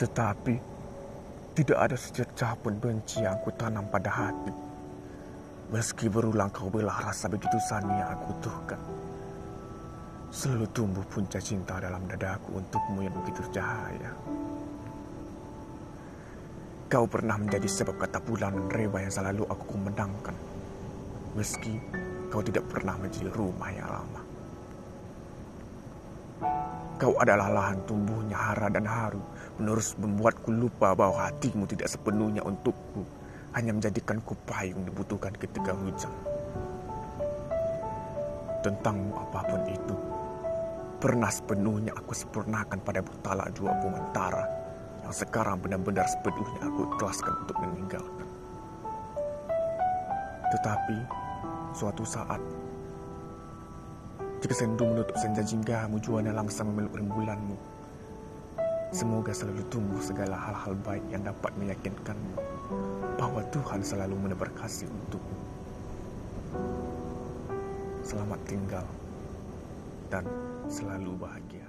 Tetapi tidak ada secercah pun benci yang aku tanam pada hati. Meski berulang kau belah rasa begitu sani yang aku tuhkan. Selalu tumbuh punca cinta dalam dadaku untukmu yang begitu cahaya. Kau pernah menjadi sebab kata pulang dan reba yang selalu aku menangkan. Meski kau tidak pernah menjadi rumah yang lama. Kau adalah lahan tumbuhnya hara dan haru, menerus membuatku lupa bahwa hatimu tidak sepenuhnya untukku, hanya menjadikanku payung dibutuhkan ketika hujan. Tentangmu apapun itu, pernah sepenuhnya aku sempurnakan pada bertala dua pementara yang sekarang benar-benar sepenuhnya aku ikhlaskan untuk meninggalkan. Tetapi, suatu saat, jika sendu menutup senja jinggamu juana langsung memeluk rembulanmu. Semoga selalu tumbuh segala hal-hal baik yang dapat meyakinkanmu bahwa Tuhan selalu menebar kasih untukmu. Selamat tinggal dan selalu bahagia.